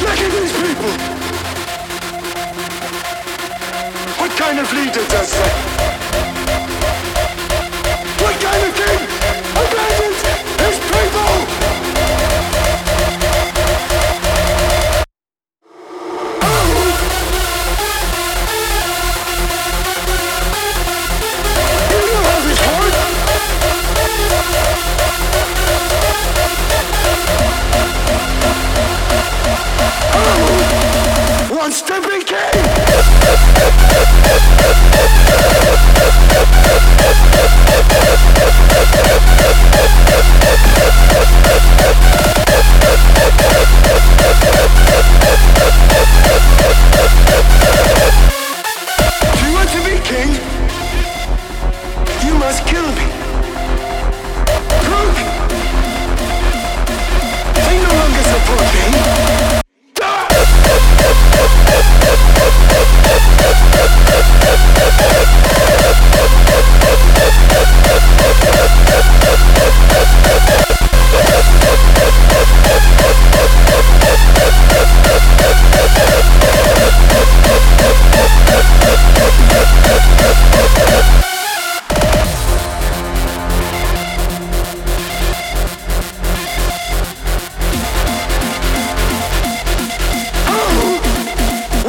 Look at these people! kind of leader does that? What kind of king his people? Wants to be king!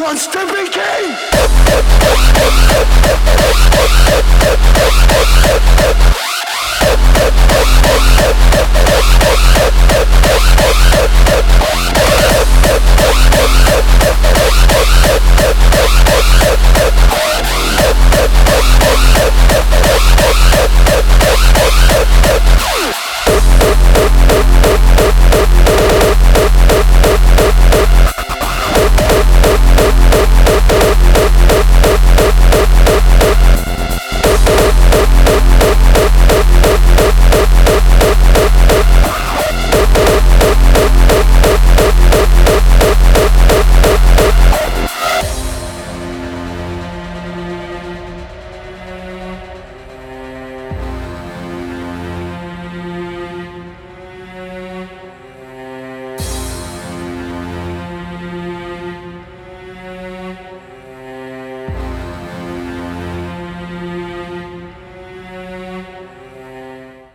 wants to be king.